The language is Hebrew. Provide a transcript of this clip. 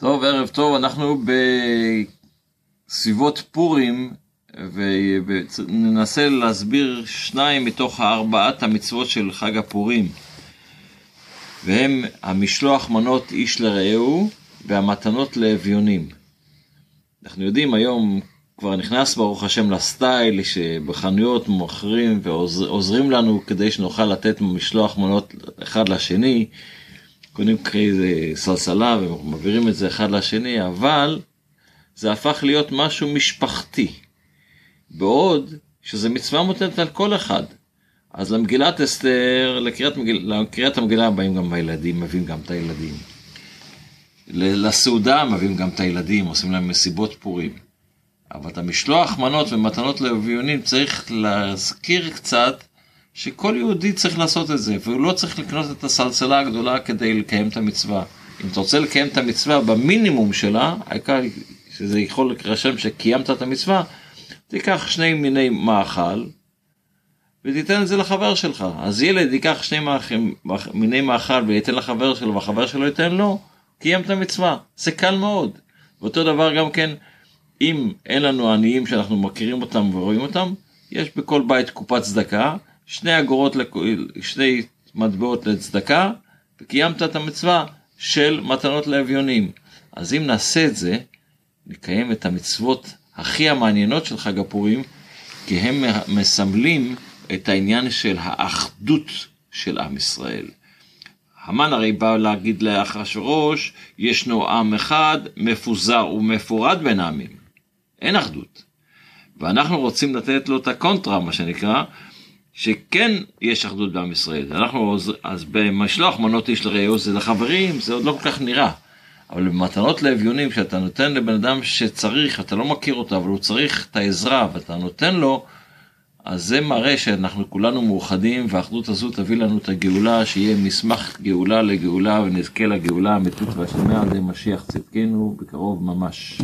טוב, ערב טוב, אנחנו בסביבות פורים וננסה להסביר שניים מתוך ארבעת המצוות של חג הפורים. והם המשלוח מנות איש לרעהו והמתנות לאביונים. אנחנו יודעים היום כבר נכנס ברוך השם לסטייל שבחנויות מוכרים ועוזרים לנו כדי שנוכל לתת משלוח מנות אחד לשני. קונים כאיזה סלסלה ומעבירים את זה אחד לשני, אבל זה הפך להיות משהו משפחתי. בעוד שזה מצווה מוטלת על כל אחד. אז למגילת אסתר, לקריאת, מגיל, לקריאת המגילה באים גם הילדים, מביאים גם את הילדים. לסעודה מביאים גם את הילדים, עושים להם מסיבות פורים. אבל את המשלוח מנות ומתנות לאביונים צריך להזכיר קצת שכל יהודי צריך לעשות את זה, והוא לא צריך לקנות את הסלסלה הגדולה כדי לקיים את המצווה. אם אתה רוצה לקיים את המצווה במינימום שלה, העיקר שזה יכול להירשם שקיימת את המצווה, תיקח שני מיני מאכל ותיתן את זה לחבר שלך. אז ילד ייקח שני מיני מאכל וייתן לחבר שלו והחבר שלו ייתן לו, קיים את המצווה. זה קל מאוד. ואותו דבר גם כן, אם אין לנו עניים שאנחנו מכירים אותם ורואים אותם, יש בכל בית קופת צדקה, שני אגורות, שני מטבעות לצדקה, וקיימת את המצווה של מתנות לאביונים. אז אם נעשה את זה, נקיים את המצוות הכי המעניינות של חג הפורים, כי הם מסמלים את העניין של האחדות של עם ישראל. המן הרי בא להגיד לאחשוורוש, ישנו עם אחד מפוזר ומפורד בין העמים. אין אחדות. ואנחנו רוצים לתת לו את הקונטרה, מה שנקרא, שכן יש אחדות בעם ישראל. אנחנו, אז במשלוח מנות איש לרעהו זה לחברים, זה עוד לא כל כך נראה. אבל במתנות לאביונים, כשאתה נותן לבן אדם שצריך, אתה לא מכיר אותו, אבל הוא צריך את העזרה, ואתה נותן לו, אז זה מראה שאנחנו כולנו מאוחדים, והאחדות הזו תביא לנו את הגאולה, שיהיה מסמך גאולה לגאולה, ונזכה לגאולה האמיתית והשלמה על ידי משיח צדקנו בקרוב ממש.